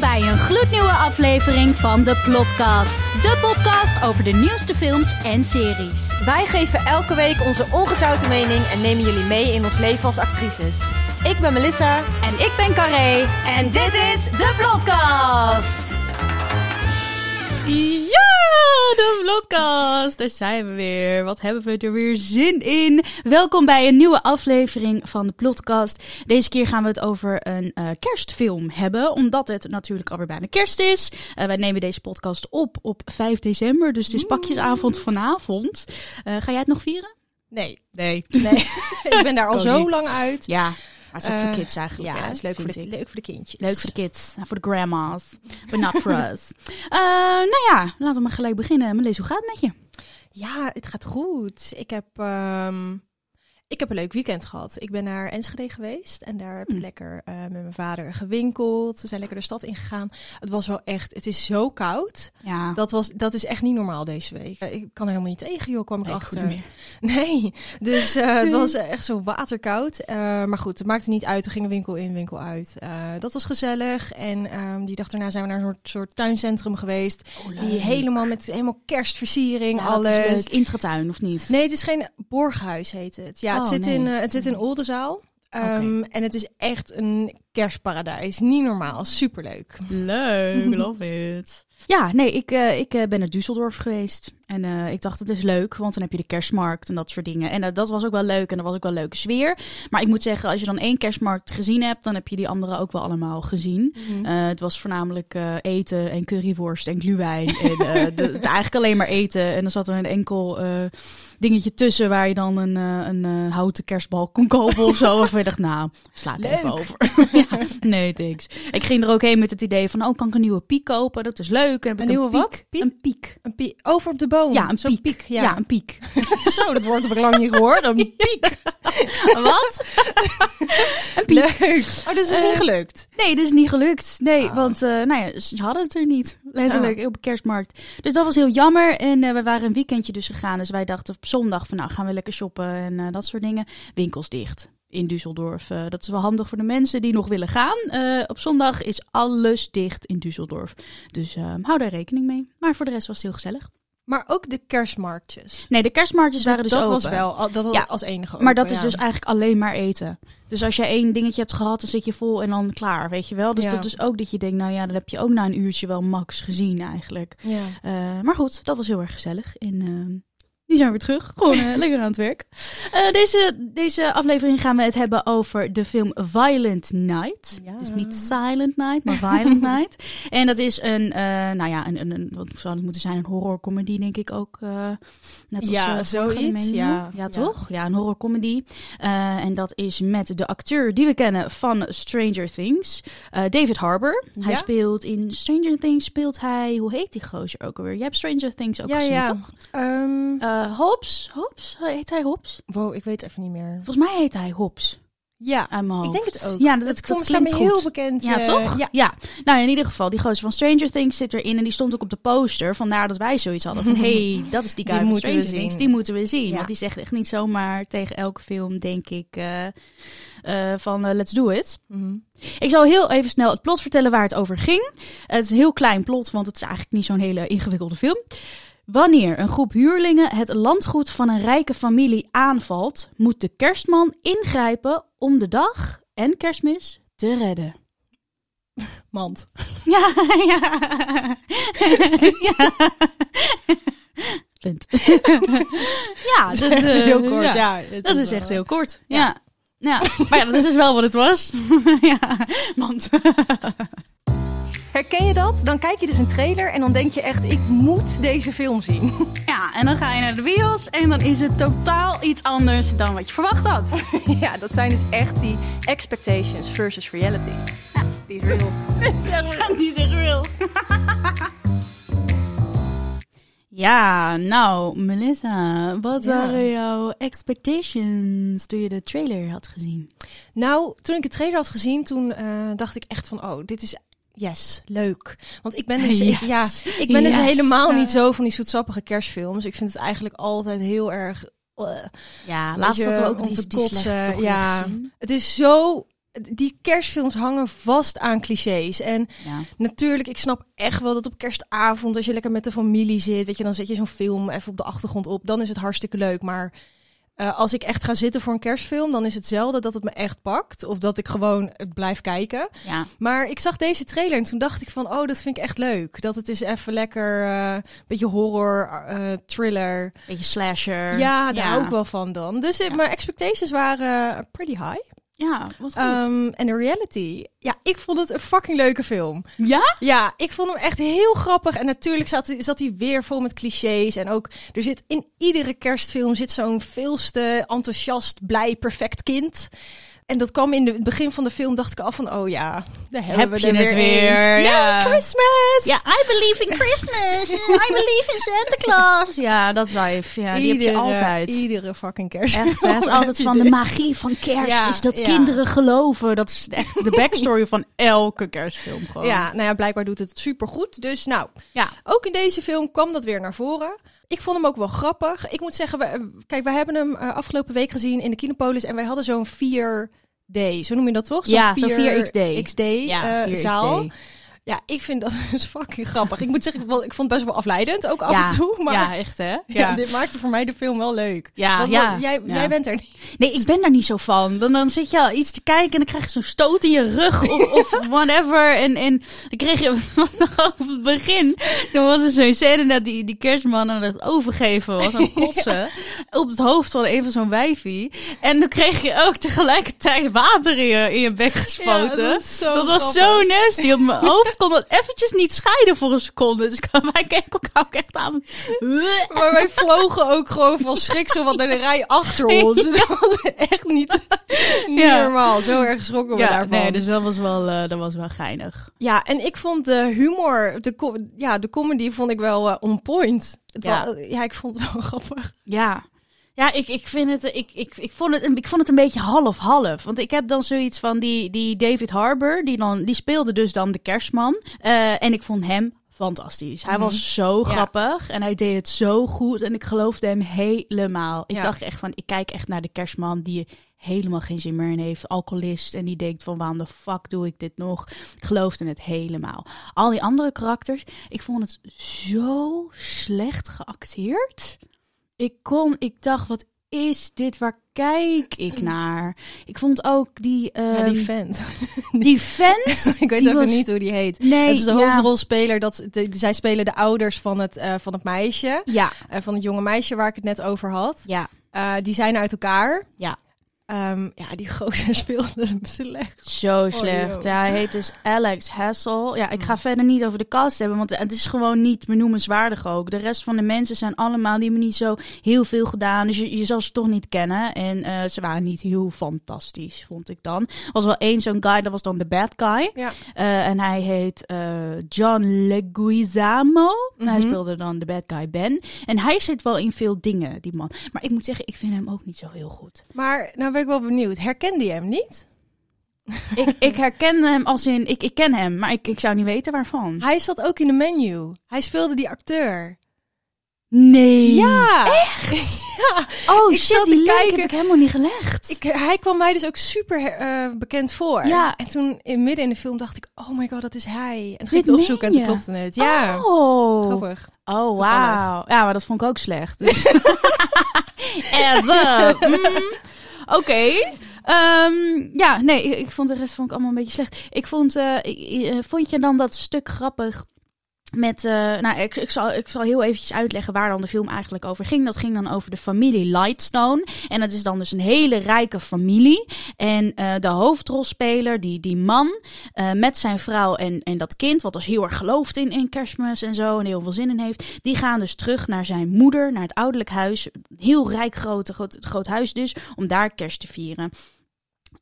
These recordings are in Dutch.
Bij een gloednieuwe aflevering van de Plotcast. De podcast over de nieuwste films en series. Wij geven elke week onze ongezouten mening en nemen jullie mee in ons leven als actrices. Ik ben Melissa. En ik ben Carré. En dit is de Plotcast. De Plotcast. Daar zijn we weer. Wat hebben we er weer zin in. Welkom bij een nieuwe aflevering van de Plotcast. Deze keer gaan we het over een eh, kerstfilm hebben. Omdat het natuurlijk alweer bijna kerst is. Eh, wij nemen deze podcast op op 5 december. Dus het is pakjesavond vanavond. Eh, ga jij het nog vieren? Nee, Nee. nee. ik ben daar al zo lang uit. Ja, maar het is ook voor Eh, kids eigenlijk. Ja, hè, het is leuk voor, de, leuk voor de kindjes. Leuk voor de kids, voor de grandma's, but not for us. Eh, nou ja, laten we maar gelijk beginnen. Melis, hoe gaat het met je? Ja, het gaat goed. Ik heb, ehm, ik heb een leuk weekend gehad. Ik ben naar Enschede geweest en daar heb ik Mm. lekker eh, met mijn vader gewinkeld. We zijn lekker de stad ingegaan. Het was wel echt, het is zo koud. Ja, Dat, was, dat is echt niet normaal deze week. Eh, Ik kan er helemaal niet tegen, joh, kwam ik nee, achter. Nee, dus eh, het was echt zo waterkoud. Maar goed, het maakte niet uit. We gingen winkel in, winkel uit. Dat was gezellig. En ehm, die dag daarna zijn we naar een soort, soort tuincentrum geweest. Die helemaal met helemaal kerstversiering, Ja, dat is alles. leuk. Intratuin, of niet? Nee, het is geen borghuis heet het. Ja, het, zit, nee. in, eh, het zit in Oldenzaal. Ehm, En het is echt een kerstparadijs. Niet normaal. Superleuk. Leuk, love it. Ja, nee, ik, eh, ik eh, ben naar Düsseldorf geweest. En eh, ik dacht, het is leuk, want dan heb je de kerstmarkt en dat soort dingen. En eh, dat was ook wel leuk en dat was ook wel een leuke sfeer. Maar ik moet zeggen, als je dan één kerstmarkt gezien hebt, dan heb je die andere ook wel allemaal gezien. Eh, het was voornamelijk eten en curryworst en glühwein. en de, het eigenlijk alleen maar eten. En dan zat er een enkel dingetje tussen waar je dan een, een houten kerstbal kon kopen of zo. Of je dacht, nou, sla ik even over. ja, nee, thanks. Ik ging er ook heen met het idee van, oh, kan ik een nieuwe piek kopen? Dat is leuk. En heb Een ik nieuwe piek. wat? Piek? Een piek. Een pie- Over op de boom. Ja, een piek. Ja. Ja. een piek. Zo, dat woord heb ik lang niet gehoord. Een piek. Wat? een piek. Leuk. Oh, dus het is Eh, niet gelukt. Nee, is niet gelukt. Nee, Ah. want eh, nou ja, ze hadden het er niet. Letterlijk op de kerstmarkt. Dus dat was heel jammer. En eh, we waren een weekendje dus gegaan. Dus wij dachten op zondag van nou gaan we lekker shoppen en eh, dat soort dingen. Winkels dicht in Düsseldorf. Eh, dat is wel handig voor de mensen die nog willen gaan. Eh, op zondag is alles dicht in Düsseldorf. Dus eh, hou daar rekening mee. Maar voor de rest was het heel gezellig. Maar ook de kerstmarktjes. Nee, de kerstmarktjes waren dus dat open. was wel, dat was Ja. als enige Maar dat is dus eigenlijk alleen maar eten. Dus als je één dingetje hebt gehad, dan zit je vol en dan klaar, weet je wel. Dus Ja. dat is ook dat je denkt, nou ja, dan heb je ook na een uurtje wel max gezien eigenlijk. Ja. Eh, maar goed, dat was heel erg gezellig. En eh, die zijn weer terug. Gewoon eh, lekker aan het werk. Eh, deze, deze aflevering gaan we het hebben over de film Violent Night. Ja. Dus niet Silent Night, maar Violent Night. En dat is een, eh, nou ja, een, een, een, wat zou het moeten zijn? Een horrorcomedy, denk ik ook. net als Ja, zoiets, ja. ja, toch? Ja, een horrorcomedy. En dat is met de acteur die we kennen van Stranger Things, David Harbour. Hij Ja? speelt in Stranger Things, speelt hij, hoe heet die gozer ook alweer? Je hebt Stranger Things ook gezien, ja. toch? Ehm, Eh Hobbs? Hobbs? Heet hij Hobbs? wow, ik weet even niet meer. Volgens mij heet hij Hobbs. Ja, Aan mijn ik denk het ook. Ja, dat, dat, komt klinkt goed. heel bekend. Ja, eh, toch? Ja. Ja. Nou, in ieder geval, die gozer van Stranger Things zit erin. En die stond ook op de poster. Vandaar dat wij zoiets hadden van... hey, dat is die guy Die van moeten we Stranger Things. zien. Die moeten we zien. Ja. Want die zegt echt niet zomaar tegen elke film, denk ik... eh, van let's do it. Mhm. Ik zal heel even snel het plot vertellen waar het over ging. Het is een heel klein plot, want het is eigenlijk niet zo'n hele ingewikkelde film. Wanneer een groep huurlingen het landgoed van een rijke familie aanvalt, moet de kerstman ingrijpen om de dag en kerstmis te redden. Mand. Ja, ja. ja. Punt. ja, dat, echt eh, heel kort. ja. Dat is wel- echt heel kort. Ja. ja. Maar ja, dat is dus wel wat het was. ja, want... Herken je dat? Dan kijk je dus een trailer en dan denk je echt, ik moet deze film zien. Ja, en dan ga je naar de bios en dan is het totaal iets anders dan wat je verwacht had. ja, dat zijn dus echt die expectations versus reality. Die is real. Die is real. Ja, nou, Melissa, wat Ja. waren jouw expectations toen je de trailer had gezien? Nou, toen ik de trailer had gezien, toen eh, dacht ik echt van, oh, dit is yes, leuk. Want ik ben dus, ik- ja, ik ben dus helemaal niet zo van die zoetsappige kerstfilms. Ik vind het eigenlijk altijd heel erg. eh, Ja, laatst hadden we ook die, die slechte toch ja. Het is zo die kerstfilms hangen vast aan clichés. En Ja. natuurlijk, ik snap echt wel dat op kerstavond, als je lekker met de familie zit, weet je, dan zet je zo'n film even op de achtergrond op. Dan is het hartstikke leuk. Maar eh, als ik echt ga zitten voor een kerstfilm, dan is het zelden dat het me echt pakt. Of dat ik gewoon eh, blijf kijken. ja. Maar ik zag deze trailer en toen dacht ik van, oh, dat vind ik echt leuk. Dat het is even lekker, een beetje horror, eh, thriller. Beetje slasher. Ja, daar hou ik wel van dan. Dus Ja. mijn expectations waren pretty high. Ja, wat goed. Ehm, en de reality, ja, ik vond het een fucking leuke film. ja? Ja, ik vond hem echt heel grappig. En natuurlijk zat, hij- zat hij weer vol met clichés. En ook, er zit in iedere kerstfilm zit zo'n veelste enthousiast, blij, perfect kind. En dat kwam in de- het begin van de film, dacht ik al van, oh ja, daar hebben Heb we je er het weer. ja. Christmas! Ja, I believe in Christmas. I believe in Santa Claus. Ja, dat wijf. Ja, die heb je altijd. Iedere fucking kerst. Echt, hè? het is altijd van de magie van kerst. Ja, is dat ja. kinderen geloven. Dat is echt de backstory van elke kerstfilm gewoon. Ja, nou ja, blijkbaar doet het supergoed. Dus nou, Ja. ook in deze film kwam dat weer naar voren. Ik vond hem ook wel grappig. Ik moet zeggen, we, kijk, wij hebben hem eh, afgelopen week gezien in de Kinopolis. En wij hadden zo'n 4D, zo noem je dat toch? Ja, zo'n 4XD. XD Ja, eh, 4XD. zaal. Ja, ik vind dat dus fucking grappig. Ik moet zeggen, ik vond het best wel afleidend, ook af Ja, en toe. Maar ja, echt hè? ja. Ja. dit maakte voor mij de film wel leuk. Ja, Want, ja, jij, jij bent er niet. Nee, ik ben daar niet zo van. Dan, dan zit je al iets te kijken en dan krijg je zo'n stoot in je rug of, of whatever. En, en dan kreeg je nog op het begin. Toen was er zo'n scène dat die, die kerstman aan het overgeven was, aan het kotsen. Op het hoofd van een van zo'n wijfie. En dan kreeg je ook tegelijkertijd water in je, in je bek gespoten. Dat is zo dat was zo nasty. Op mijn hoofd kon dat eventjes niet scheiden voor een seconde. Dus wij keken elkaar ook echt aan. Maar wij vlogen ook gewoon van schrik zo wat naar de rij achter ons. Dat was echt niet, niet Ja. normaal. Zo erg geschrokken we Ja, daarvan. nee, dus dat was wel, eh, dat was wel geinig. Ja, en ik vond de humor, de, ja, de comedy vond ik wel eh, on point. Het Ja. wa- ja, ik vond het wel grappig. Ja. Ja, ik, ik vind het, ik, ik, ik, vond het, een- ik vond het een beetje half-half. Want ik heb dan zoiets van die, die David Harbour, die, dan, die speelde dus dan de kerstman. Eh, en ik vond hem fantastisch. Hij Mhm. was zo Ja. grappig en hij deed het zo goed. En ik geloofde hem helemaal. Ik Ja. dacht echt van, ik kijk echt naar de kerstman die helemaal geen zin meer in heeft. Alcoholist. En die denkt van, waarom de fuck doe ik dit nog? Ik geloofde het helemaal. Al die andere karakters, ik vond het zo slecht geacteerd. Ik kon, ik dacht, wat is dit? Waar kijk ik naar? Ik vond ook die, ja, die ehm, vent. die vent. ik weet even was- niet hoe die heet. Nee, het is de ja. hoofdrolspeler. Dat, de, zij spelen de ouders van het, eh, van het meisje. Ja, eh, van het jonge meisje waar ik het net over had. ja, Eh, die zijn uit elkaar. Ja. Ehm, ja, die gozer speelde slecht. zo slecht. joh. ja, hij heet dus Alex Hassel. Ja, ik ga verder niet over de cast hebben, want het is gewoon niet benoemenswaardig ook. De rest van de mensen zijn allemaal, die hebben niet zo heel veel gedaan. Dus je, je zal ze toch niet kennen. En eh, ze waren niet heel fantastisch, vond ik dan. Er was wel één zo'n guy, dat was dan de bad guy. Ja. Eh, en hij heet eh, John Leguizamo. En Hij speelde dan de bad guy Ben. En hij zit wel in veel dingen, die man. Maar ik moet zeggen, ik vind hem ook niet zo heel goed. Maar nou ben ik wel benieuwd. Herkende je hem niet? ik, ik herken hem als in, ik, ik ken hem, maar ik, ik zou niet weten waarvan. Hij zat ook in de menu. Hij speelde die acteur. Nee. Ja, echt? ja. Oh Ik shit, zat die link heb ik helemaal niet gelegd. Ik, hij kwam mij dus ook super eh, bekend voor. Ja. En toen in midden in de film dacht ik, oh my god, dat is hij. En toen ging ik het opzoeken en toen klopte het. Ja, Oh. grappig. Oh, wauw. Ja, maar dat vond ik ook slecht. Dus. Up. Mm. Oké. Ehm, ja, nee, ik, vond de rest vond ik allemaal een beetje slecht. Ik vond, eh, eh, vond je dan dat stuk grappig met, eh, nou, ik, ik, zal, ik zal heel eventjes uitleggen waar dan de film eigenlijk over ging. Dat ging dan over de familie Lightstone. En dat is dan dus een hele rijke familie. En eh, de hoofdrolspeler, die, die man, eh, met zijn vrouw en, en dat kind, wat dus heel erg gelooft in, in kerstmis en zo, en heel veel zin in heeft, die gaan dus terug naar zijn moeder, naar het ouderlijk huis. Heel rijk groot, groot huis dus, om daar kerst te vieren.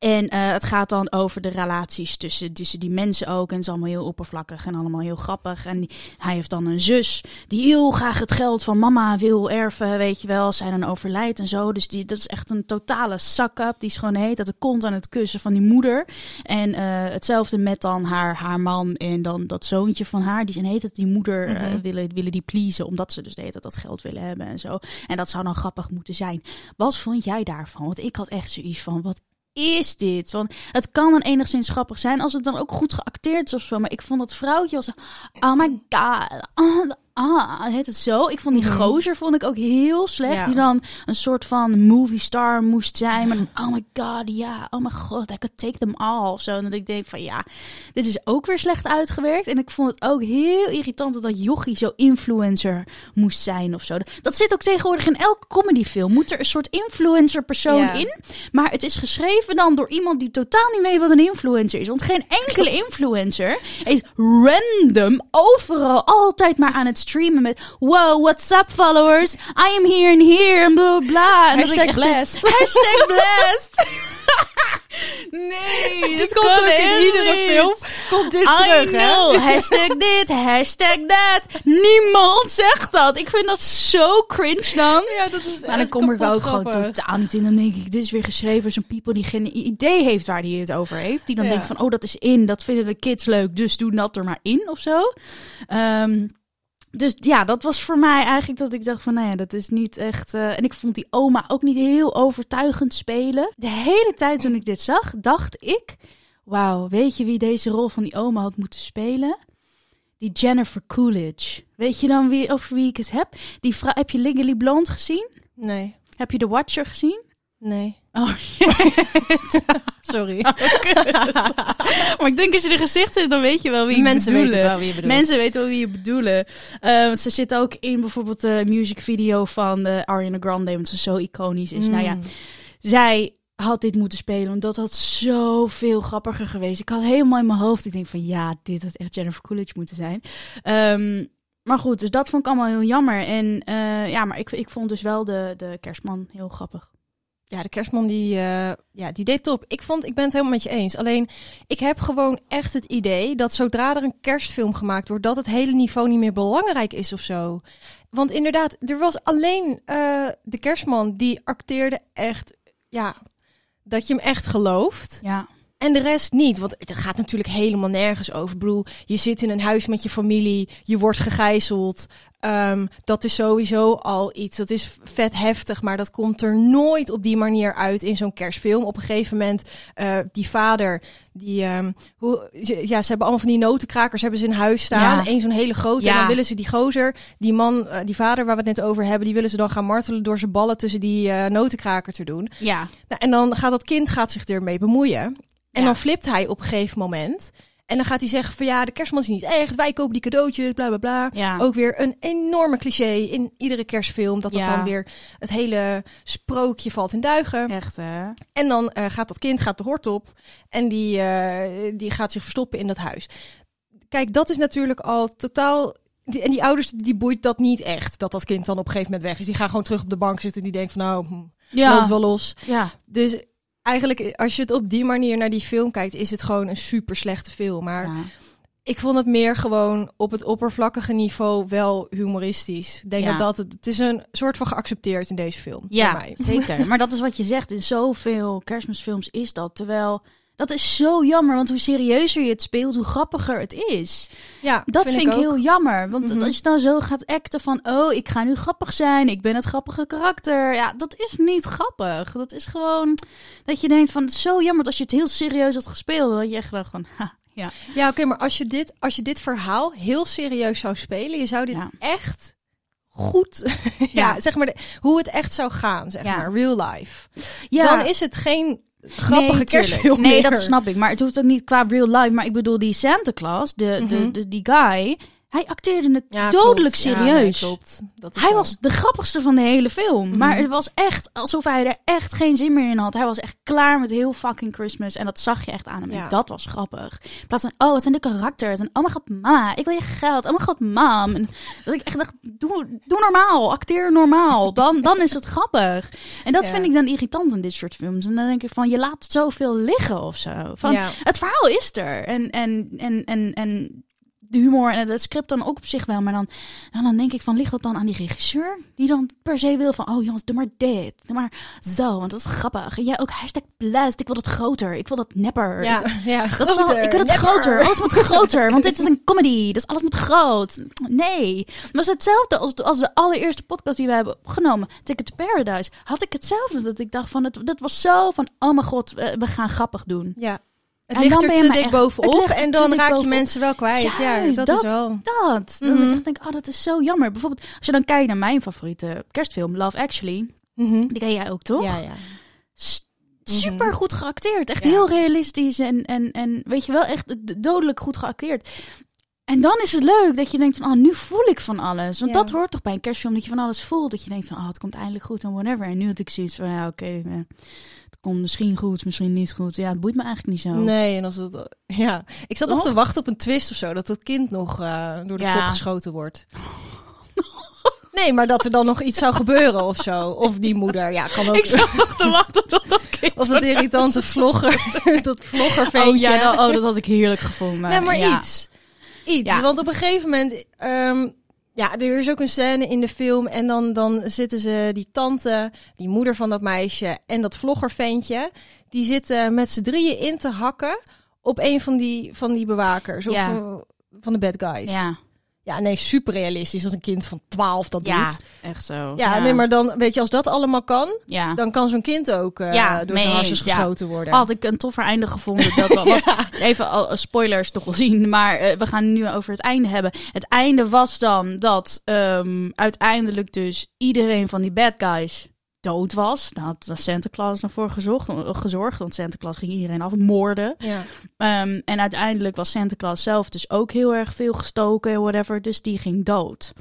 En eh, het gaat dan over de relaties tussen, tussen die mensen ook. En het is allemaal heel oppervlakkig en allemaal heel grappig. En die- hij heeft dan een zus die heel graag het geld van mama wil erven, weet je wel. Als zij dan overlijdt en zo. Dus die, dat is echt een totale suck-up. Die is gewoon heet dat de kont aan het kussen van die moeder. En eh, hetzelfde met dan haar, haar man en dan dat zoontje van haar. Die zijn heet dat die moeder eh, Mhm. willen, willen die pleasen. Omdat ze dus de tijd dat geld willen hebben en zo. En dat zou dan grappig moeten zijn. Wat vond jij daarvan? Want ik had echt zoiets van, wat is dit? Want het kan dan enigszins grappig zijn als het dan ook goed geacteerd is of zo. Maar ik vond dat vrouwtje was, oh my god, oh, ah, heet het zo? Ik vond die Mhm. gozer vond ik ook heel slecht. Ja. Die dan een soort van movie star moest zijn. Maar dan, oh my god, ja, oh my god, I could take them all. Of zo. En dat ik denk van ja, dit is ook weer slecht uitgewerkt. En ik vond het ook heel irritant dat Jochie zo influencer moest zijn of zo. Dat zit ook tegenwoordig in elke comedyfilm. Moet er een soort influencer persoon Ja. in. Maar het is geschreven dan door iemand die totaal niet weet wat een influencer is. Want geen enkele influencer is random overal altijd maar aan het streamen met wow, what's up followers? I am here and here en bla bla. En ik Hashtag echt- blessed. Hashtag blessed. nee, dit komt ook in iedere film. Komt dit I terug, know. hè? Hashtag dit, hashtag dat. Niemand zegt dat. Ik vind dat zo cringe dan. Ja, dat is Maar dan kom ik ook gewoon totaal niet in. Dan denk ik, dit is weer geschreven door zo'n people die geen idee heeft waar hij het over heeft. Die dan Ja. denkt van, oh, dat is in. Dat vinden de kids leuk, dus doe dat er maar in of zo. Ehm, dus ja, dat was voor mij eigenlijk dat ik dacht van, nou ja, dat is niet echt... eh, en ik vond die oma ook niet heel overtuigend spelen. De hele tijd toen ik dit zag, dacht ik... Wauw, weet je wie deze rol van die oma had moeten spelen? Die Jennifer Coolidge. Weet je dan wie, over wie ik het heb? Die vrouw, heb je Legally Blonde gezien? Nee, Heb je The Watcher gezien? Nee. Oh, Sorry. maar ik denk als je er gezicht zit, dan weet je wel wie ik Mensen bedoel. weten wel wie je bedoelt. Mensen weten wel wie je bedoelen. Eh, want ze zit ook in bijvoorbeeld de music video van de Ariana Grande, want ze zo iconisch is. Nou ja, Mm. zij had dit moeten spelen, want dat had zoveel grappiger geweest. Ik had helemaal in mijn hoofd, ik denk van ja, dit had echt Jennifer Coolidge moeten zijn. Ehm, maar goed, dus dat vond ik allemaal heel jammer. En eh, ja, maar ik, ik vond dus wel de, de kerstman heel grappig. Ja, de kerstman die, eh, ja, die deed top. Ik vond, ik ben het helemaal met je eens. Alleen, ik heb gewoon echt het idee dat zodra er een kerstfilm gemaakt wordt, dat het hele niveau niet meer belangrijk is of zo. Want inderdaad, er was alleen eh, de kerstman die acteerde echt, ja, dat je hem echt gelooft. Ja, En de rest niet, want het gaat natuurlijk helemaal nergens over. Ik bedoel, je zit in een huis met je familie, je wordt gegijzeld. Ehm, dat is sowieso al iets, dat is vet heftig, maar dat komt er nooit op die manier uit in zo'n kerstfilm. Op een gegeven moment, eh, die vader, die, ehm, hoe, ja, ze hebben allemaal van die notenkrakers hebben ze in huis staan. Ja. Eén zo'n hele grote, en Ja. dan willen ze die gozer, die man, eh, die vader waar we het net over hebben, die willen ze dan gaan martelen door zijn ballen tussen die eh, notenkraker te doen. ja, Nou, en dan gaat dat kind gaat zich ermee bemoeien. En Ja. dan flipt hij op een gegeven moment. En dan gaat hij zeggen van ja, de kerstman is niet echt. Wij kopen die cadeautjes, bla bla bla. ja. Ook weer een enorme cliché in iedere kerstfilm. Dat dat Ja. dan weer het hele sprookje valt in duigen. Echt, hè? En dan eh, gaat dat kind gaat de hort op. En die, eh, die gaat zich verstoppen in dat huis. Kijk, dat is natuurlijk al totaal... Die, en die ouders, die boeit dat niet echt. Dat dat kind dan op een gegeven moment weg is. Die gaan gewoon terug op de bank zitten. En die denken van nou, hm, loopt wel los. ja. Dus eigenlijk, als je het op die manier naar die film kijkt, is het gewoon een super slechte film. Maar ja. ik vond het meer gewoon op het oppervlakkige niveau wel humoristisch. Ik denk Ja. dat dat het, het is een soort van geaccepteerd in deze film. Ja, mij. zeker. Maar dat is wat je zegt. In zoveel kerstmisfilms is dat. Terwijl, dat is zo jammer. Want hoe serieuzer je het speelt, hoe grappiger het is. Ja, Dat vind, ik, ook. heel jammer. Want Mhm. als je dan zo gaat acten van... Oh, ik ga nu grappig zijn. Ik ben het grappige karakter. Ja, dat is niet grappig. Dat is gewoon dat je denkt van... Het is zo jammer dat als je het heel serieus had gespeeld. Dat je echt dacht van... Ha, ja. Ja, oké, maar als je, dit, als je dit verhaal heel serieus zou spelen, je zou dit Ja. echt goed, ja, Ja. zeg maar, de- hoe het echt zou gaan, zeg maar, real life. ja. Dan is het geen grappige nee, kerstfilm Nee, meer. dat snap ik. Maar het hoeft ook niet qua real life. Maar ik bedoel, die Santa Claus, de, de, Mhm. de, die guy... Hij acteerde het Ja, dodelijk klopt. Ja, nee, serieus. klopt. Dat is Hij was de grappigste van de hele film. Mhm. Maar het was echt alsof hij er echt geen zin meer in had. Hij was echt klaar met heel fucking Christmas. En dat zag je echt aan hem. Ja. En dat was grappig. In plaats van, oh, wat zijn de karakters. En oh mijn god, ma, ik wil je geld. Oh mijn god, mam. En dat ik echt dacht, doe, doe normaal. Acteer normaal. Dan, dan is het grappig. En dat vind ik dan irritant in dit soort films. En dan denk ik van, je laat het zoveel liggen of zo. Van, Ja. het verhaal is er. En, en, en, en, en de humor en het script dan ook op zich wel. Maar dan, nou, dan denk ik van, ligt dat dan aan die regisseur? Die dan per se wil van, oh jongens, doe maar dit. Doe maar zo, want dat is grappig. En jij ook hashtag blast. Ik wil dat groter. Ik wil dat nepper. Ja, ja Dat is wel, ik wil het nepper. groter. Alles moet groter. Want dit is een comedy. Dus alles moet groot. Nee. Het was hetzelfde als, als de allereerste podcast die we hebben opgenomen. Ticket to Paradise. Had ik hetzelfde. Dat ik dacht van, het, dat was zo van, oh mijn god, we, we gaan grappig doen. Ja. Het En ligt dan er te dik echt- bovenop en dan raak je mensen wel kwijt. Ja, dat, dat- is wel... Dat. Dan Mhm. denk ik, oh, dat is zo jammer. Bijvoorbeeld, als je dan kijkt naar mijn favoriete kerstfilm, Love Actually. Mhm. Die ken jij ook, toch? Ja, ja. S- Super goed geacteerd. Echt Ja. heel realistisch. En, en, en weet je wel, echt dodelijk goed geacteerd. En dan is het leuk dat je denkt van, oh, nu voel ik van alles. Want Ja. dat hoort toch bij een kerstfilm, dat je van alles voelt. Dat je denkt van, oh, het komt eindelijk goed en whatever. En nu had ik zoiets van, ja, oké, eh, het komt misschien goed, misschien niet goed. Ja, het boeit me eigenlijk niet zo. Nee, en als het... Ja, ik zat nog Toch? te wachten op een twist of zo. Dat het kind nog eh, door de Ja. kop geschoten wordt. Nee, maar dat er dan nog iets zou gebeuren of zo. Of die moeder, ja, kan ook... Ik zat nog te wachten tot dat kind... Of dat irritante vlogger, dat vloggerventje. Oh ja, dat, oh, dat had ik heerlijk gevonden. Nee, maar ja. iets. Iets. Ja. Want op een gegeven moment... ehm, ja, er is ook een scène in de film. En dan, dan zitten ze, die tante, die moeder van dat meisje... en dat vloggerventje... die zitten met z'n drieën in te hakken... op een van die, van die bewakers. Of Ja. van, van de bad guys. Ja, Ja, nee, super realistisch. Als een kind van 12 dat ja doet. echt zo. Ja, nee, maar dan, weet je, als dat allemaal kan... Ja. dan kan zo'n kind ook Ja, door zijn ja. geschoten worden. Had ik een toffer einde gevonden. Dat want Even al eh, spoilers toch wel zien. Maar eh, we gaan nu over het einde hebben. Het einde was dan dat ehm, uiteindelijk dus iedereen van die bad guys dood was. Daar had Santa Claus voor gezocht, eh, gezorgd. Want Santa Claus ging iedereen afmoorden. Ja. Ehm, en uiteindelijk was Santa Claus zelf dus ook heel erg veel gestoken en whatever. Dus die ging dood.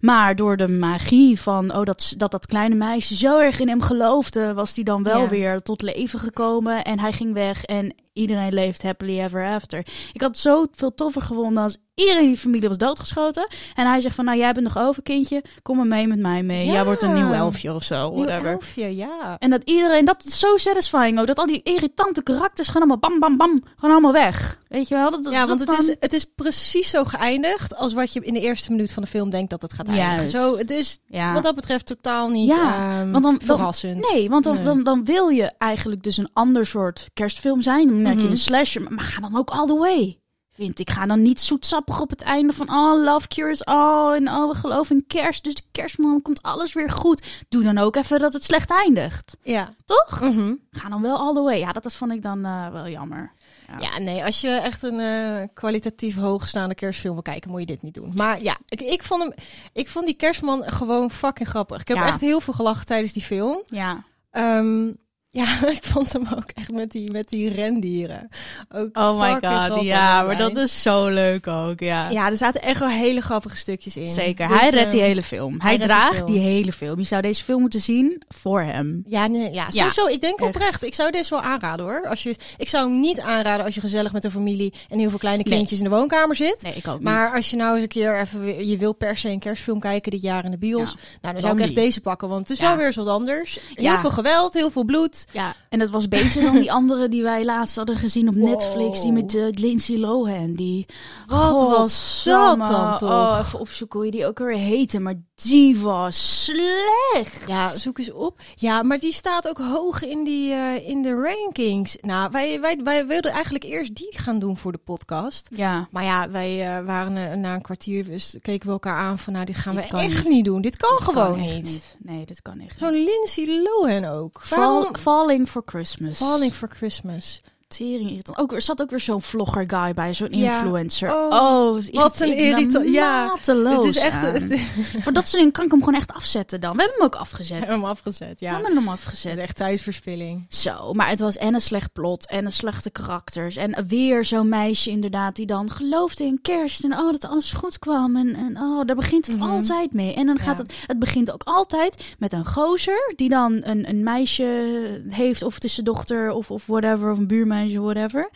Maar door de magie van oh, dat, dat dat kleine meisje zo erg in hem geloofde, was hij dan wel Ja. weer tot leven gekomen. En hij ging weg en iedereen leeft happily ever after. Ik had zo veel toffer gevonden als iedereen in die familie was doodgeschoten. En hij zegt van nou, jij bent nog over kindje, kom maar mee met mij mee. Ja. Jij wordt een nieuw elfje of zo, Nieuw whatever. elfje, ja. En dat iedereen, dat is zo satisfying ook. Dat al die irritante karakters gaan allemaal bam, bam, bam. Gewoon allemaal weg. Weet je wel? Dat, Ja, dat want het dan- is, het is precies zo geëindigd als wat je in de eerste minuut van de film denkt dat het gaat eindigen. Juist. Zo, het is Ja. wat dat betreft totaal niet Ja, ehm, want dan- dan- verrassend. Nee, want dan, Nee. Dan, dan wil je eigenlijk dus een ander soort kerstfilm zijn. Dan je Mhm. een slasher, maar, maar ga dan ook all the way. Vind ik, ga dan niet zoetsappig op het einde van oh, love cures all en oh, we geloven in kerst. Dus de kerstman komt alles weer goed. Doe dan ook even dat het slecht eindigt. Ja. Toch? Mhm. Ga dan wel all the way. Ja, dat is, vond ik dan eh, wel jammer. Ja, nee, als je echt een eh, kwalitatief hoogstaande kerstfilm wil kijken, moet je dit niet doen. Maar ja, ik, ik, vond, hem, ik vond die kerstman gewoon fucking grappig. Ik heb Ja. echt heel veel gelachen tijdens die film. Ja. Ehm, ja, ik vond hem ook echt met die, met die rendieren. Ook Oh my god, ja, maar dat is zo leuk ook, ja. Ja, er zaten echt wel hele grappige stukjes in. Zeker, Dus, hij redt die ehm, hele film. Hij, draagt film. die hele film. Je zou deze film moeten zien voor hem. Ja, nee, ja, Ja, sowieso. ik denk echt. oprecht. Ik zou deze wel aanraden hoor. Als je, ik zou hem niet aanraden als je gezellig met een familie en heel veel kleine Nee. kindjes in de woonkamer zit. Nee, ik ook Maar niet. als je nou eens een keer even, je wil per se een kerstfilm kijken dit jaar in de bios. Ja, nou, dan dan zou ik echt die. deze pakken, want het is wel weer eens wat anders. Heel veel geweld, heel veel bloed. Ja, en dat was beter dan die andere die wij laatst hadden gezien op Wow. Netflix. Die met eh, Lindsay Lohan. Die, Wat was dat dan toch? Oh, even opzoeken hoe je die ook weer heette. Maar die was slecht. Ja, zoek eens op. Ja, maar die staat ook hoog in, die, eh, in de rankings. Nou, wij, wij, wij wilden eigenlijk eerst die gaan doen voor de podcast. Ja, Maar ja, wij eh, waren eh, na een kwartier, dus keken we elkaar aan van, nou, dit gaan Dit we echt niet. niet doen. Dit kan dit gewoon kan niet. Nee, dit kan echt Zo'n. Lindsay Lohan ook. Fall- Waarom? Falling for Christmas. Falling for Christmas. Tering irritant. Ook, er zat ook weer zo'n vlogger guy bij, zo'n Ja. influencer. Oh, Oh, het wat een irritant- ja. het is echt... Het, Voor dat soort dingen kan ik hem gewoon echt afzetten dan. We hebben hem ook afgezet. we hebben hem afgezet, We ja. hebben hem Het afgezet. is echt tijdverspilling. Zo, maar het was en een slecht plot en een slechte karakters. En weer zo'n meisje inderdaad die dan geloofde in kerst. En oh, dat alles goed kwam. En, en oh, daar begint het Mhm. altijd mee. En dan gaat het, het begint ook altijd met een gozer die dan een, een meisje heeft. Of het is zijn dochter of, of whatever, of een whatever.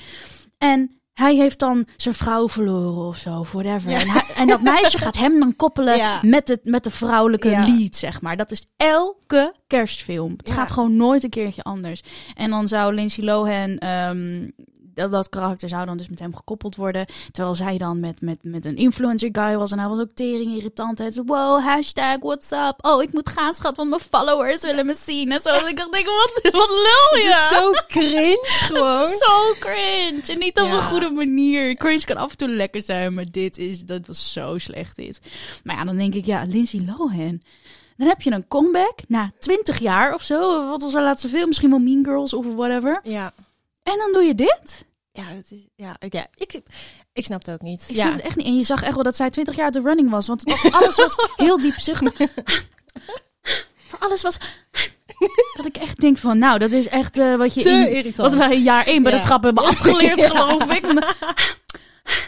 En hij heeft dan zijn vrouw verloren of zo, of whatever. Ja. En, hij- en dat meisje gaat hem dan koppelen Ja. met, het, met de vrouwelijke Ja. lead, zeg maar. Dat is elke kerstfilm. Het gaat gewoon nooit een keertje anders. En dan zou Lindsay Lohan, ehm, dat, dat karakter zou dan dus met hem gekoppeld worden. Terwijl zij dan met, met, met een influencer guy was. En hij was ook tering irritant. Zei, wow, hashtag, what's up? Oh, ik moet gaan, schat, want mijn followers willen me zien. En zo. En ik dacht, wat, wat lul je? Het is zo cringe gewoon. Het is zo cringe. En niet op Ja. een goede manier. Cringe kan af en toe lekker zijn, maar dit is, dat was zo slecht dit. Maar ja, dan denk ik, ja, Lindsay Lohan. Dan heb je een comeback na 20 jaar of zo. Wat was haar laatste film? Misschien wel Mean Girls of whatever. Ja. En dan doe je dit? Ja, is, ja, ik- ja ik, ik snap het ook niet. Ik ja. snap het echt niet. En je zag echt wel dat zij 20 jaar de running was. Want het was, alles was heel diep zuchten. Voor alles was... Dat ik echt denk van, nou, dat is echt eh, wat je Te in, irritant. wat wij in jaar 1 bij Ja. de trap hebben afgeleerd, Ja. geloof ik.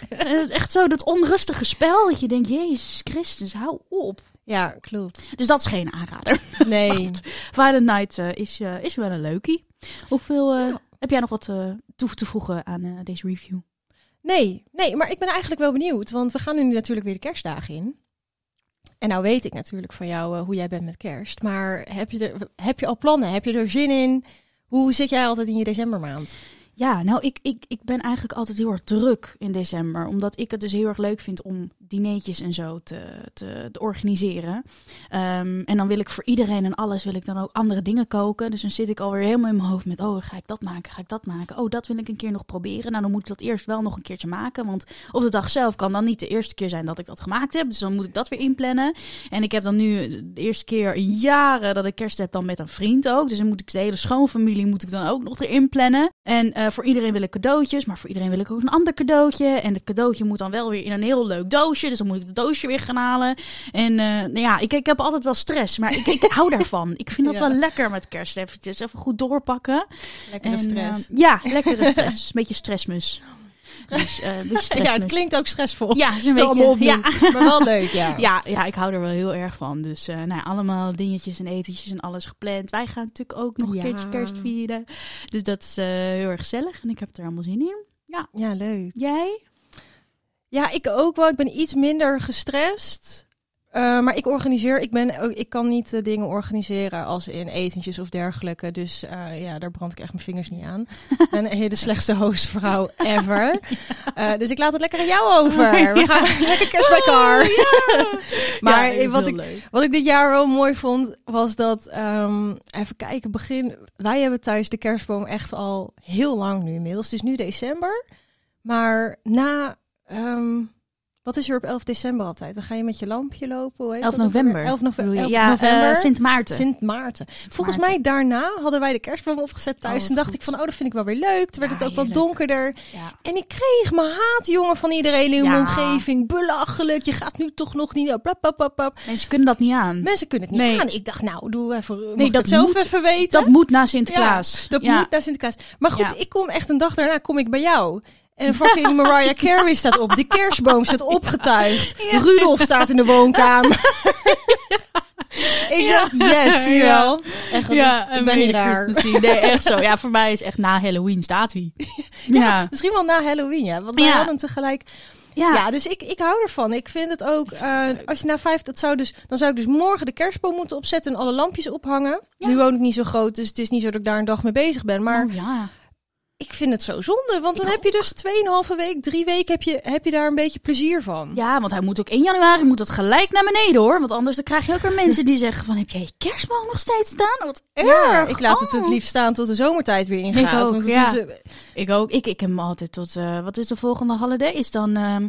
En het is echt zo, dat onrustige spel. Dat je denkt, Jezus Christus, hou op. Ja, klopt. Dus dat is geen aanrader. Nee. Violent Night eh, is, eh, is wel een leukie. Hoeveel, heb jij nog wat eh, toe te voegen aan eh, deze review? Nee, nee, maar ik ben eigenlijk wel benieuwd. Want we gaan nu natuurlijk weer de kerstdagen in. En nou weet ik natuurlijk van jou eh, hoe jij bent met kerst. Maar heb je, er, heb je al plannen? Heb je er zin in? Hoe zit jij altijd in je decembermaand? Ja, nou, ik, ik, ik ben eigenlijk altijd heel erg druk in december. Omdat ik het dus heel erg leuk vind om dineetjes en zo te, te, organiseren. Ehm, en dan wil ik voor iedereen en alles wil ik dan ook andere dingen koken. Dus dan zit ik alweer helemaal in mijn hoofd met... oh, ga ik dat maken, ga ik dat maken? Oh, dat wil ik een keer nog proberen. Nou, dan moet ik dat eerst wel nog een keertje maken. Want op de dag zelf kan dan niet de eerste keer zijn dat ik dat gemaakt heb. Dus dan moet ik dat weer inplannen. En ik heb dan nu de eerste keer in jaren dat ik kerst heb dan met een vriend ook. Dus dan moet ik de hele schoonfamilie moet ik dan ook nog erin plannen. En eh, voor iedereen wil ik cadeautjes, maar voor iedereen wil ik ook een ander cadeautje. En het cadeautje moet dan wel weer in een heel leuk doosje. Dus dan moet ik het doosje weer gaan halen. En eh, nou ja, ik, ik heb altijd wel stress, maar ik, ik hou daarvan. Ik vind dat Ja. wel lekker met kerst eventjes. Even goed doorpakken. Lekkere En, stress. eh, ja, lekkere stress. Dus een beetje stressmus. Dus stressmus. ja, het klinkt ook stressvol. Ja, Als is een het beetje, ja. Maar wel leuk, ja. Ja, ja, ik hou er wel heel erg van. Dus eh, nou ja, allemaal dingetjes en etentjes en alles gepland. Wij gaan natuurlijk ook nog een Ja. keertje kerst vieren. Dus dat is eh, heel erg gezellig en ik heb er allemaal zin in. Ja, leuk. Jij? Ja, ik ook wel. Ik ben iets minder gestrest. Eh, maar ik organiseer, ik, ben, ik kan niet eh, dingen organiseren als in etentjes of dergelijke. Dus eh, ja, daar brand ik echt mijn vingers niet aan. Ik ben een hele slechtste hostvrouw ever. Dus ik laat het lekker aan jou over. We gaan lekker kerst bij elkaar. maar Ja, wat, ik, leuk. wat ik dit jaar wel mooi vond, was dat... ehm, even kijken, begin... Wij hebben thuis de kerstboom echt al heel lang nu inmiddels. Het is nu december. Maar na... ehm, wat is er op 11 december altijd? Dan ga je met je lampje lopen. Hoe heet 11 dat ook alweer? november. 11, nove- bedoel je? 11 ja, november. eh, Sint Maarten. Sint Maarten. Volgens Maarten. mij daarna hadden wij de kerstboom opgezet thuis. Oh, wat en dacht goed. ik van, oh, dat vind ik wel weer leuk. Toen werd Ja, het ook wat heerlijk. donkerder. Ja. En ik kreeg mijn haat, jongen, van iedereen in mijn Ja. omgeving. Belachelijk, je gaat nu toch nog niet... Blap, blap, blap, blap. Mensen kunnen dat niet aan. Mensen kunnen het niet Nee. aan. Ik dacht, nou, doe even. Mag Nee, ik dat het zelf moet- even weten. Dat moet na Sinterklaas. dat ja. moet naar Sinterklaas. Maar goed, Ja. ik kom echt een dag daarna kom ik bij jou. En fucking Mariah Carey staat op. De kerstboom staat opgetuigd. Rudolf staat in de woonkamer. ik dacht, yes, wel. Echt, Ja, ik ben niet raar. Nee, echt zo. Ja, voor mij is echt na Halloween staat hij. Ja. Misschien wel na Halloween, ja. Want wij Ja. hadden tegelijk. Ja. Ja, dus ik, ik hou ervan. Ik vind het ook, eh, als je na vijf, dat zou dus, dan zou ik dus morgen de kerstboom moeten opzetten en alle lampjes ophangen. Ja. Nu woon ik niet zo groot, dus het is niet zo dat ik daar een dag mee bezig ben. Maar Oh, ja. Ik vind het zo zonde, want dan Ik heb je dus tweeënhalve week, drie weken heb je, heb je daar een beetje plezier van. Ja, want hij moet ook 1 januari moet dat gelijk naar beneden hoor. Want anders dan krijg je ook weer mensen die zeggen van... Heb jij je kerstboom nog steeds staan? Wat Ja, erg. ik laat het het Oh. liefst staan tot de zomertijd weer ingaat. ook, want het ja. is, eh, Ik ook. Ik, ik heb hem altijd tot... eh, wat is de volgende holiday? Is dan ehm,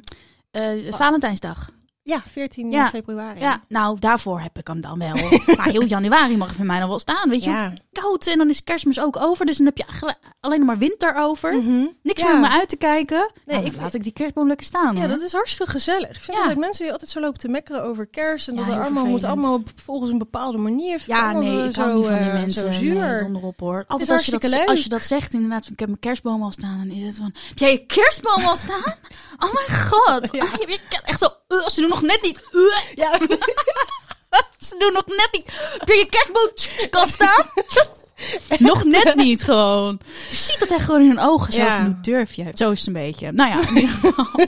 eh, Valentijnsdag. Ja, 14 Ja. februari. Ja, nou daarvoor heb ik hem dan wel. maar heel januari mag hij van mij nog wel staan. Weet je, Ja. koud. En dan is kerstmis ook over. Dus dan heb je alleen nog maar winter over. Mhm. Niks Ja. meer om me uit te kijken. Nee, Nee, dan ik laat ik die kerstboom lekker staan. Ja, hoor. dat is hartstikke gezellig. Ik vind Ja. dat mensen die altijd zo lopen te mekkeren over kerst. En dat er allemaal moet allemaal volgens een bepaalde manier. Ja, nee, ik zo, hou niet van die eh, mensen. Zo Nee, zuur. donderop hoor. Altijd als je, dat, leuk. als je dat zegt, inderdaad, van, ik heb mijn kerstboom al staan, dan is het van, heb jij je kerstboom al staan? Oh mijn god. Ja. Ah, heb je echt zo, uh, ze doen nog net niet, uh, ja. ze doen nog net niet, heb je kerstboom kan staan? nog net niet gewoon. Je ziet dat echt gewoon in hun ogen. Zo Ja. durf je? Zo is het een beetje. Nou ja, in ieder geval.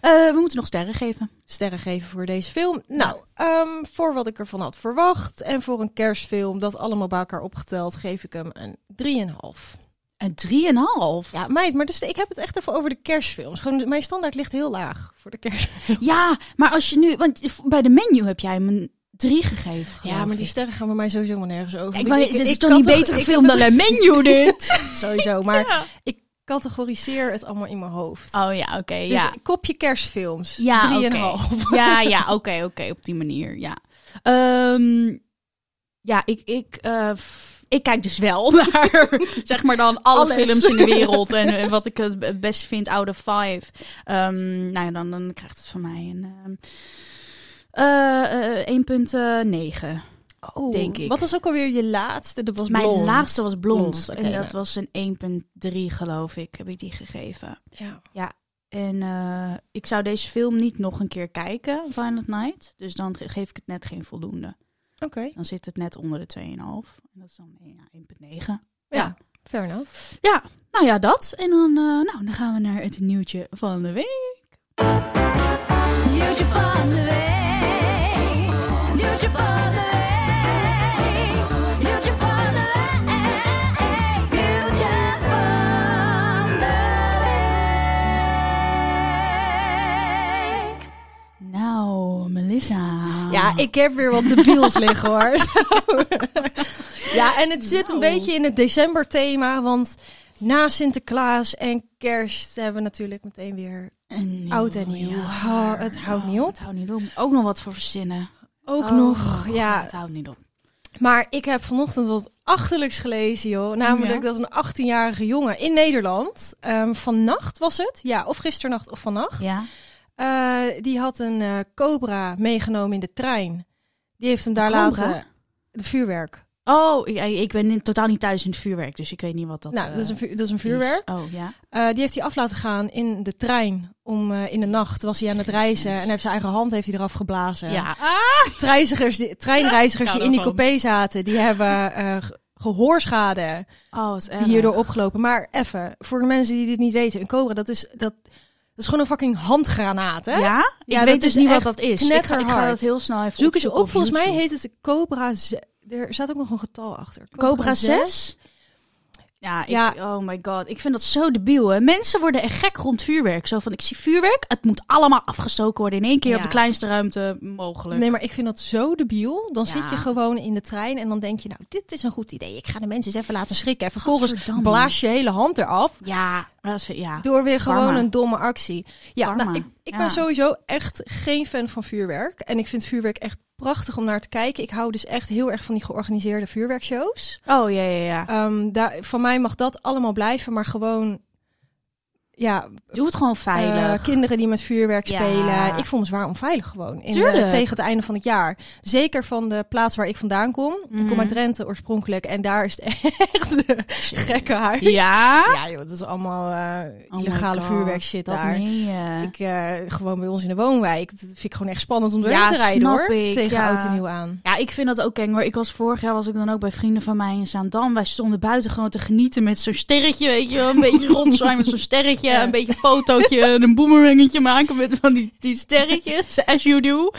Eh, we moeten nog sterren geven. Sterren geven voor deze film. Nou, ehm, voor wat ik ervan had verwacht. En voor een kerstfilm, dat allemaal bij elkaar opgeteld, geef ik hem een 3,5. Een drieënhalf? Ja, meid, maar dus ik heb het echt even over de kerstfilms. Gewoon, mijn standaard ligt heel laag voor de kerstfilms. Ja, maar als je nu... Want bij de menu heb jij hem een drie gegeven, Ja, maar die ik. sterren gaan bij mij sowieso maar nergens over. Ik, wou- het is toch niet beter ik gefilmd dan een menu, dit? Sowieso, maar Ja. ik categoriseer het allemaal in mijn hoofd. Oh ja, oké, Dus ja. kopje kerstfilms, Ja, drieënhalf. oké. Ja, ja, oké, oké, op die manier, ja. Ehm, ja, ik, ik, eh, ik kijk dus wel naar, zeg maar dan, alle Alles. films in de wereld. En eh, wat ik het beste vind, out of five. Ehm, nou ja, dan, dan krijgt het van mij een... eh, eh, 1,9. Oh, Denk ik. Wat was ook alweer je laatste? Dat was Mijn blond. laagste was blond. Blond, en dat was een 1,3 geloof ik, heb ik die gegeven. Ja. En eh, ik zou deze film niet nog een keer kijken, Violent Night. Dus dan ge- geef ik het net geen voldoende. Oké, Dan zit het net onder de 2,5. En dat is dan eh, ja, 1,9. ja. Ja. fair enough. Ja, nou ja, dat. En dan, eh, nou, dan gaan we naar het nieuwtje van de week. Nieuwtje van de week. Nieuwtje van de week. Nieuwtje van de week. Nieuwtje van de week. Nou, Melissa. Ja, ik heb weer wat debiels liggen hoor. ja, en het zit een Nou. beetje in het december-thema, want na Sinterklaas en kerst hebben we natuurlijk meteen weer En nieuw, oud en nieuw. Oh, het houdt niet op. Het houdt niet op. Ook nog wat voor verzinnen. ook Oh, nog. Ja, Het houdt niet op. maar ik heb vanochtend wat achterlijks gelezen, joh. Namelijk Ja? dat een 18-jarige jongen in Nederland, ehm, vannacht was het, ja, of gisternacht of vannacht, Ja. Eh, die had een eh, cobra meegenomen in de trein. Die heeft hem daar cobra? laten. De vuurwerk. Oh, ik, ben in- totaal niet thuis in het vuurwerk, dus ik weet niet wat dat nou, eh, dat is een, vu- dat is een vuurwerk. is. Oh, ja. Eh, die heeft hij af laten gaan in de trein. Om eh, in de nacht was hij aan het reizen. En heeft zijn eigen hand heeft hij eraf geblazen. Ja. Treinreizigers die, treinreizigers Ja, die in die coupé zaten, die hebben eh, ge- gehoorschade Oh, hierdoor opgelopen. Maar even, voor de mensen die dit niet weten, een cobra, dat is, dat is gewoon een fucking handgranaat, hè? Ja? Ik Ja, weet dus niet wat dat is. Ik ga, ik ga dat heel snel even Zoek eens op, volgens mij heet het Cobra... Er staat ook nog een getal achter. Cobra zes. 6? Ja, ik, Ja. oh my god. Ik vind dat zo debiel. Hè? Mensen worden echt gek rond vuurwerk. Zo van, ik zie vuurwerk, het moet allemaal afgestoken worden in één keer Ja. op de kleinste ruimte mogelijk. Nee, maar ik vind dat zo debiel. Dan Ja. zit je gewoon in de trein en dan denk je, nou, dit is een goed idee. Ik ga de mensen eens even laten schrikken. En vervolgens blaas je hele hand eraf. Ja, ja. Door weer gewoon Karma. een domme actie. Ja, nou, ik, ik Ja. ben sowieso echt geen fan van vuurwerk. En ik vind vuurwerk echt prachtig om naar te kijken. Ik hou dus echt heel erg van die georganiseerde vuurwerkshows. Oh, ja, ja, ja. Ehm, daar, van mij mag dat allemaal blijven, maar gewoon... Ja, Doe het gewoon veilig. eh, kinderen die met vuurwerk Ja. spelen. Ik voel me zwaar onveilig gewoon. In, eh, tegen het einde van het jaar. Zeker van de plaats waar ik vandaan kom. Ik Mhm. kom uit Drenthe oorspronkelijk. En daar is het echt gekke huis. ja? Ja joh, dat is allemaal my illegale vuurwerk shit daar. Ik, gewoon bij ons in de woonwijk. Dat vind ik gewoon echt spannend om Ja, te rijden hoor. ik, Tegen ja. oud en nieuw aan. Ja, ik vind dat ook eng hoor. Ik was vorig jaar was ik dan ook bij vrienden van mij in Zaandam. Wij stonden buiten gewoon te genieten met zo'n sterretje, weet je wel. Een beetje rondzwaaien met zo'n sterretje. Ja. Een beetje een fotootje en een boemerangetje maken met van die, die sterretjes. As you do.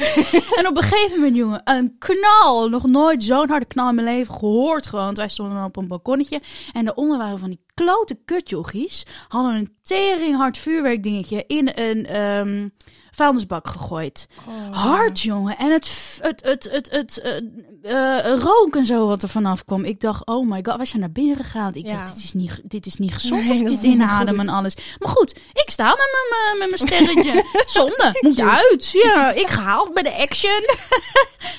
en op een gegeven moment, jongen, een knal. Nog nooit zo'n harde knal in mijn leven gehoord gewoon. Want wij stonden dan op een balkonnetje. En daaronder waren van die klote kutjochies. Hadden een teringhard vuurwerkdingetje in een ehm, vuilnisbak gegooid. Hard, jongen. En het, het, het, het, het, eh, eh, rook en zo wat er vanaf kwam. Ik dacht, oh my god, wij zijn naar binnen gegaan. Ik Ja. dacht, dit is niet, dit is niet gezond Nee, als ik dit inadem en alles. Maar goed, ik sta met mijn- met mijn sterretje. zonde, moet uit. Ja, ik gehaald bij de action.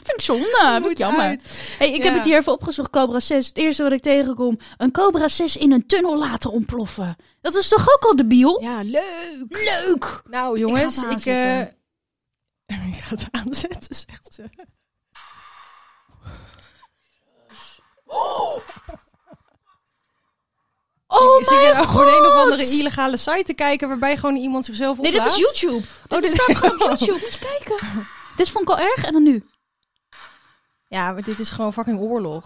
Vind ik zonde, vind ik jammer. uit. Hey, ik heb het hier even opgezocht, Cobra 6. Het eerste wat ik tegenkom, een Cobra 6 in een tunnel laten ontploffen. Dat is toch ook al debiel? Ja, leuk. Leuk! Nou jongens, ik, eh, ik ga het aanzetten, zegt ze. Oh Zit je mijn nou gewoon een of andere god! illegale site te kijken waarbij gewoon iemand zichzelf Nee, dit is? YouTube. Oh, dit staat gewoon op YouTube. Moet je kijken. Dit vond ik al erg en dan nu. Ja, maar dit is gewoon fucking oorlog.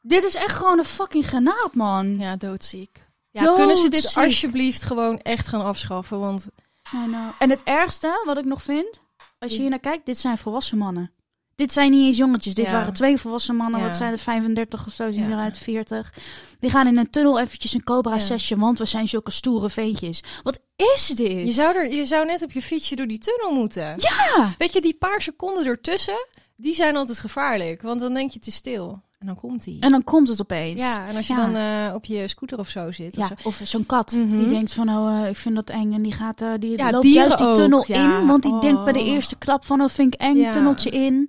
Dit is echt gewoon een fucking granaat, man. Ja, doodziek. Ja, kunnen ze dit Doodziek. alsjeblieft gewoon echt gaan afschaffen? Want I know. En het ergste wat ik nog vind, als je hier naar kijkt, dit zijn volwassen mannen. Dit zijn niet eens jongetjes. Dit Ja. waren twee volwassen mannen. Ja. Wat zijn er? 35 of zo. Zien Ja. eruit 40. Die gaan in een tunnel eventjes een cobra sessie. Want we zijn zulke stoere veentjes. Wat is dit? Je zou, er, je zou net op je fietsje door die tunnel moeten. Ja! Weet je, die paar seconden ertussen, die zijn altijd gevaarlijk. Want dan denk je te stil. En dan komt hij. En dan komt het opeens. Ja, en als je Ja. dan eh, op je scooter of zo zit. Ja, Of zo. of zo'n kat Mhm. die denkt van, oh, eh, ik vind dat eng. En die gaat, eh, die Ja, loopt juist die ook, tunnel in. Want die denkt bij de Oh. eerste klap van, oh, vind ik eng, tunneltje in.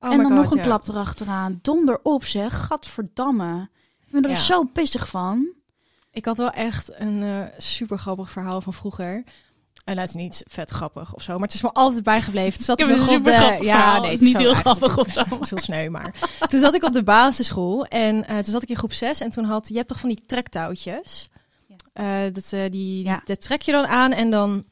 Oh en dan God, nog een ja. klap erachteraan. Donder op zeg, gadverdamme. Ik ben er Ja. zo pissig van. Ik had wel echt een eh super grappig verhaal van vroeger. En dat is niet vet grappig of zo, maar het is me altijd bijgebleven. Toen zat Ik ik, heb een nog op de... supergrappig verhaal. nee, Het het is niet heel grappig of zo. Het is heel sneu, maar... toen zat ik op de basisschool en eh, toen zat ik in groep 6 en toen had... Je hebt toch van die trektouwtjes? Ja. Eh, dat, die, Ja. dat trek je dan aan en dan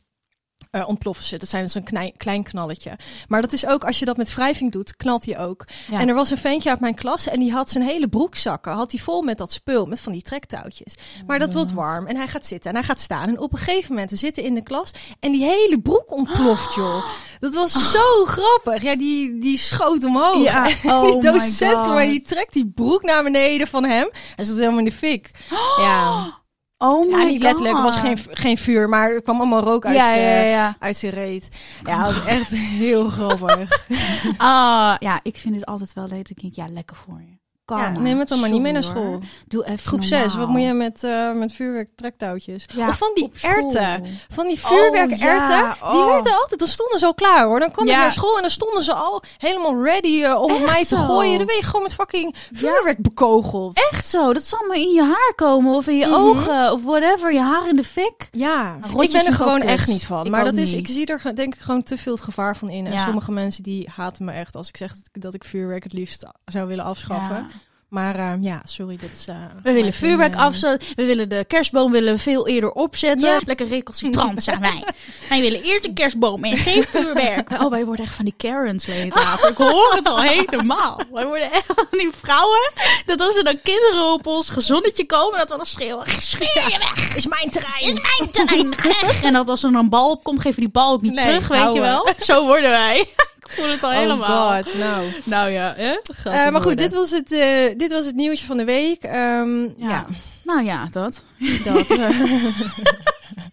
eh, ontploffen ze. Dat zijn dus een klein knalletje. Maar dat is ook, als je dat met wrijving doet, knalt hij ook. Ja. En er was een ventje uit mijn klas en die had zijn hele broekzakken had hij vol met dat spul, met van die trektouwtjes. Maar dat wordt warm en hij gaat zitten en hij gaat staan. En op een gegeven moment, we zitten in de klas en die hele broek ontploft, joh. Dat was zo grappig. Ja, die, die schoot omhoog. Ja, oh die my docent, maar die trekt die broek naar beneden van hem. Hij zat helemaal in de fik. Ja, Oh ja niet letterlijk, er was God. geen, geen vuur, maar er kwam allemaal rook uit, Ja, zijn- ja, ja. uit zijn reet. Ja, dat was echt heel grappig. Ah, ja, ik vind het altijd wel leuk. Ik denk, ja, lekker voor je. Ja, neem het dan maar niet mee naar school. hoor. Doe even Groep normaal. 6, wat moet je met, eh, met vuurwerk trektouwtjes? Ja, of van die erten. Van die Oh, vuurwerkerten. ja, Die oh. werden altijd, dan stonden ze al klaar hoor. Dan kwam ik naar school en dan stonden ze al helemaal ready eh, om Echt mij te zo? gooien. Dan ben je gewoon met fucking vuurwerk bekogeld. Echt zo, dat zal maar in je haar komen of in je Mhm. ogen of whatever. Je haar in de fik. Ja, ik ben er gewoon echt niet van. Ik maar dat is, ik zie er denk ik gewoon te veel het gevaar van in. En sommige mensen die haten me echt als ik zeg dat ik, dat ik vuurwerk het liefst zou willen afschaffen. Maar eh, ja, sorry, is... eh, We willen vuurwerk mening. afzetten. We willen de kerstboom willen veel eerder opzetten. Ja. Lekker recalcitrant zijn wij. Wij willen eerst een kerstboom en geen vuurwerk. Oh, wij worden echt van die Karens later. Ik hoor het al helemaal. Wij worden echt van die vrouwen. Dat als er dan kinderen op ons gezonnetje komen, dat we dan schreeuwen. Schreeuw je weg. Is mijn terrein! Is mijn terrein. Weg. En dat als er dan een bal op komt, geven we die bal ook niet Nee, terug, weet je wel. Zo worden wij. Ik voel het al helemaal. Oh god, nou. Nou ja, hè? Het maar goed, worden. dit was, het, eh, dit was het nieuwtje van de week. Ehm, ja. Ja. Nou ja, dat. dat. eh,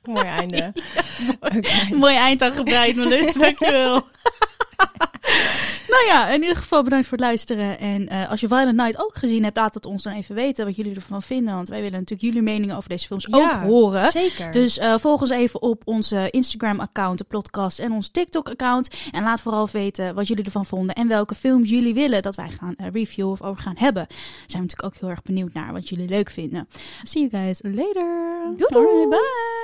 mooi einde. Oké. Mooi eind aan gebreid, Melus. Dankjewel. Nou ja, in ieder geval bedankt voor het luisteren. En eh, als je Violent Night ook gezien hebt, laat het ons dan even weten wat jullie ervan vinden. Want wij willen natuurlijk jullie meningen over deze films ook horen. Zeker. Dus eh, volg ons even op onze Instagram-account, de podcast en ons TikTok-account. En laat vooral weten wat jullie ervan vonden en welke films jullie willen dat wij gaan eh, reviewen of over gaan hebben. Daar zijn we natuurlijk ook heel erg benieuwd naar wat jullie leuk vinden. See you guys later. Doei doei. Bye.